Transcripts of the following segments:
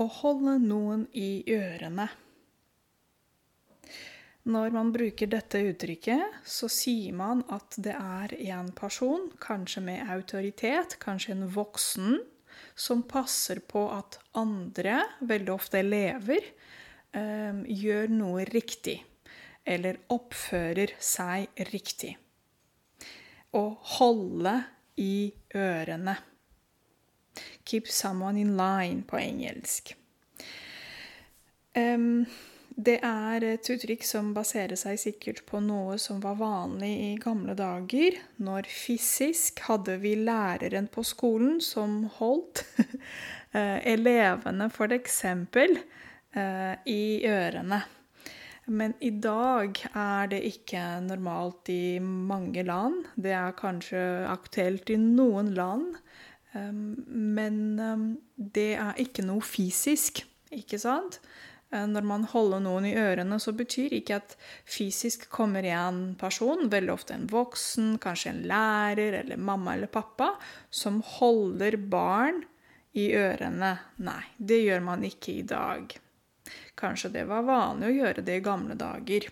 Å holde noen i ørene. Når man bruker dette uttrykket, så sier man at det er en person, kanskje med autoritet, kanskje en voksen, som passer på at andre, veldig ofte elever, eh, gjør noe riktig. Eller oppfører seg riktig. Å holde i ørene. Keep someone in line på engelsk. Um, det er et uttrykk som baserer seg sikkert på noe som var vanlig i gamle dager. Når fysisk hadde vi læreren på skolen som holdt eh, elevene, eksempel, eh, i ørene. Men i dag er det ikke normalt i mange land. Det er kanskje aktuelt i noen land. Ehm, men ehm, det er ikke noe fysisk, ikke sant? Eh, når man holder noen i ørene, så betyr ikke at fysisk kommer en person, veldig ofte en voksen, kanskje en lærer eller mamma eller pappa, som holder barn i ørene. Nei, det gjør man ikke i dag. Kanskje det var vanlig å gjøre det i gamle dager.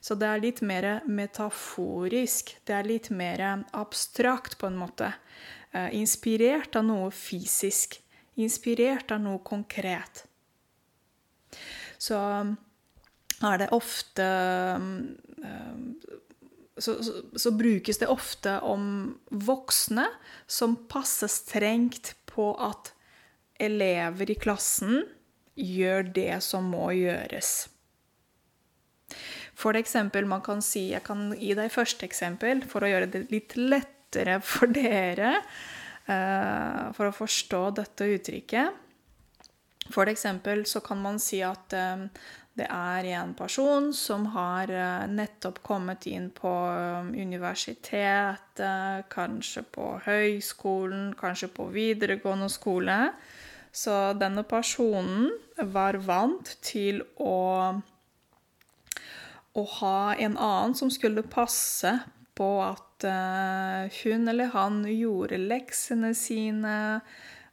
Så det er litt mer metaforisk. Det er litt mer abstrakt, på en måte. Eh, inspirert av noe fysisk. Inspirert av noe konkret. Så er det ofte eh, så, så, så, brukes det ofte om voksne som passer strengt på at elever i klassen gjør det som må gjøres. For eksempel, man kan si Jeg kan gi deg første eksempel for å gjøre det litt lettere for dere uh, for å forstå dette uttrykket. For eksempel så kan man si at uh, det er en person som har uh, nettopp kommet inn på universitetet, kanskje på høyskolen, kanskje på videregående skole. Så denne personen var vant til å, å ha en annen som skulle passe på at uh, hun eller han gjorde leksene sine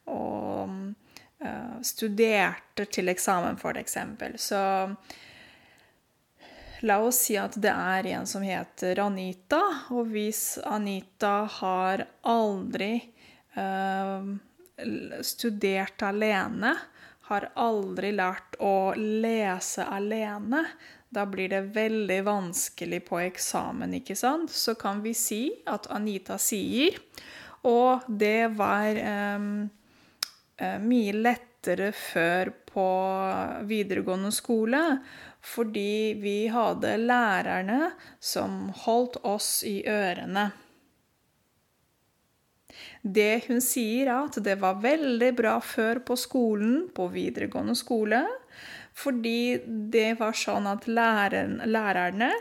og uh, studerte til eksamen, for eksempel. Så La oss si at det er en som heter Anita, og hvis Anita har aldri uh, studert alene, har aldri lært å lese alene, da blir det veldig vanskelig på eksamen, ikke sant? Så kan vi si at Anita sier Og det var um, mye lettere før på videregående skole, fordi vi hadde lærerne som holdt oss i ørene. Det hun sier, er at det var veldig bra før på skolen, på videregående skole, fordi det var sånn at læreren, lærerne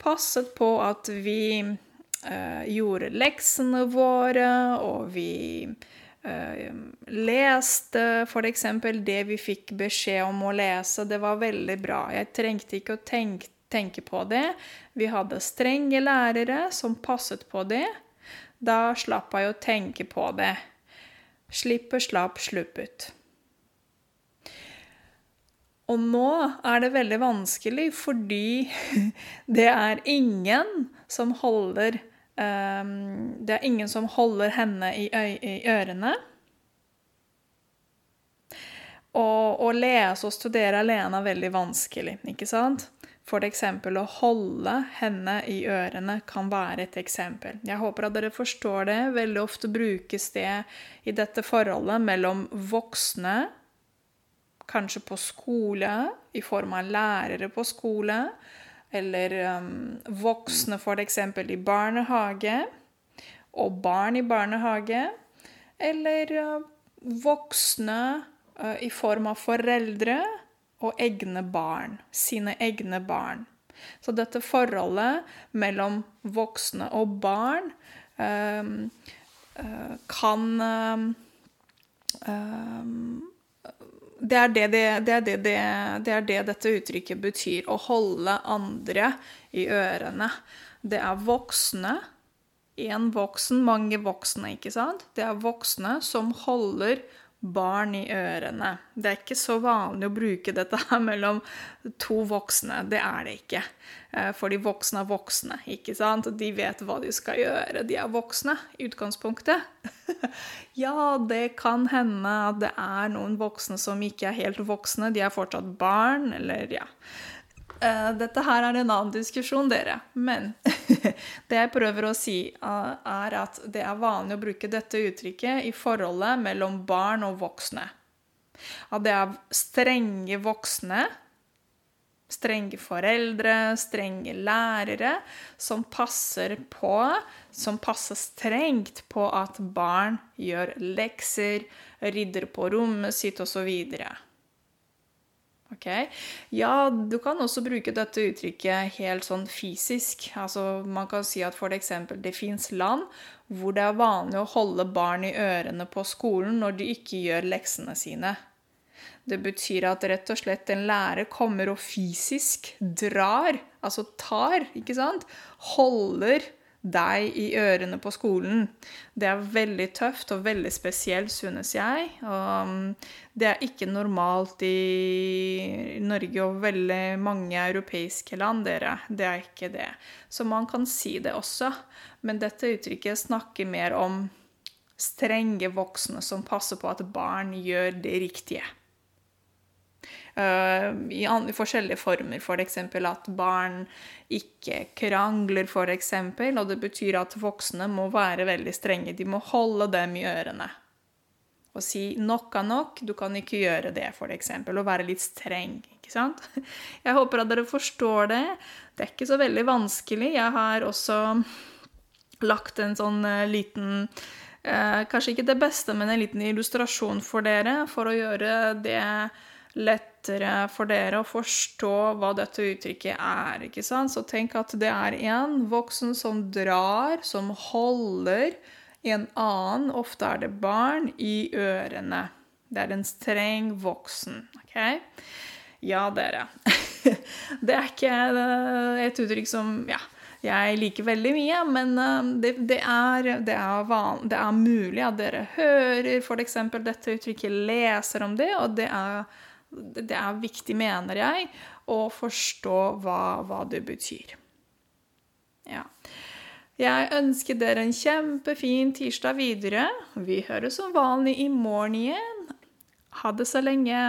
passet på at vi eh, gjorde leksene våre, og vi eh, leste f.eks. det vi fikk beskjed om å lese. Det var veldig bra. Jeg trengte ikke å tenke, tenke på det. Vi hadde strenge lærere som passet på det. Da slapp jeg å tenke på det. Slipper, slapp, sluppet. Og nå er det veldig vanskelig fordi det er ingen som holder um, Det er ingen som holder henne i, i ørene. Og å lese og studere alene er veldig vanskelig, ikke sant? F.eks. å holde henne i ørene kan være et eksempel. Jeg håper at dere forstår det. Veldig ofte brukes det i dette forholdet mellom voksne, kanskje på skole, i form av lærere på skole, eller um, voksne f.eks. i barnehage, og barn i barnehage, eller uh, voksne uh, i form av foreldre og egne barn. Sine egne barn. Så dette forholdet mellom voksne og barn um, uh, kan um, det, er det, det, det, det, er det dette uttrykket betyr. Å holde andre i ørene. Det er voksne. Én voksen, mange voksne, ikke sant? Det er voksne som holder barn i ørene. Det er ikke så vanlig å bruke dette her mellom to voksne. Det er det ikke. Eh, for de voksne er voksne, ikke sant? De vet hva de skal gjøre. De er voksne i utgangspunktet. ja, det kan hende at det er noen voksne som ikke er helt voksne. De er fortsatt barn, eller ja. Eh, dette her er en annen diskusjon, dere. Men det jeg prøver å si, uh, er at det er vanlig å bruke dette uttrykket i forholdet mellom barn og voksne. At det er strenge voksne, strenge foreldre, strenge lærere, som passer på Som passer strengt på at barn gjør lekser, rydder på rommet sitt osv. Okay? Ja, du kan også bruke dette uttrykket helt sånn fysisk. Altså, man kan si at for eksempel det fins land hvor det er vanlig å holde barn i ørene på skolen når de ikke gjør leksene sine. Det betyr at rett og slett en lærer kommer og fysisk drar, altså tar, ikke sant, holder deg i ørene på skolen. Det er veldig tøft og veldig spesielt, synes jeg. Og um, det er ikke normalt i Norge og veldig mange europeiske land, dere. Det er ikke det. Så man kan si det også. Men dette uttrykket snakker mer om strenge voksne som passer på at barn gjør det riktige. Uh, i, forskjellige former, f.eks. For at barn ikke krangler, f.eks. Og det betyr at voksne må være veldig strenge. De må holde dem i ørene. Og si 'nok er nok', du kan ikke gjøre det, f.eks. Og være litt streng. ikke sant? Jeg håper at dere forstår det. Det er ikke så veldig vanskelig. Jeg har også lagt en sånn uh, liten uh, Kanskje ikke det beste, men en liten illustrasjon for dere for å gjøre det lettere for dere å forstå hva dette uttrykket er. ikke sant? Så tenk at det er en voksen som drar, som holder en annen, ofte er det barn, i ørene. Det er en streng voksen. ok? Ja, dere. det er ikke eh, et uttrykk som ja, jeg liker veldig mye, men eh, det, det, er, det, er van, det, er, mulig at dere hører f.eks. dette uttrykket, leser om det, og det er det er viktig, mener jeg, å forstå hva, hva det betyr. Ja. Jeg ønsker dere en kjempefin tirsdag videre. Vi høres som vanlig i morgen igjen. Ha det så lenge.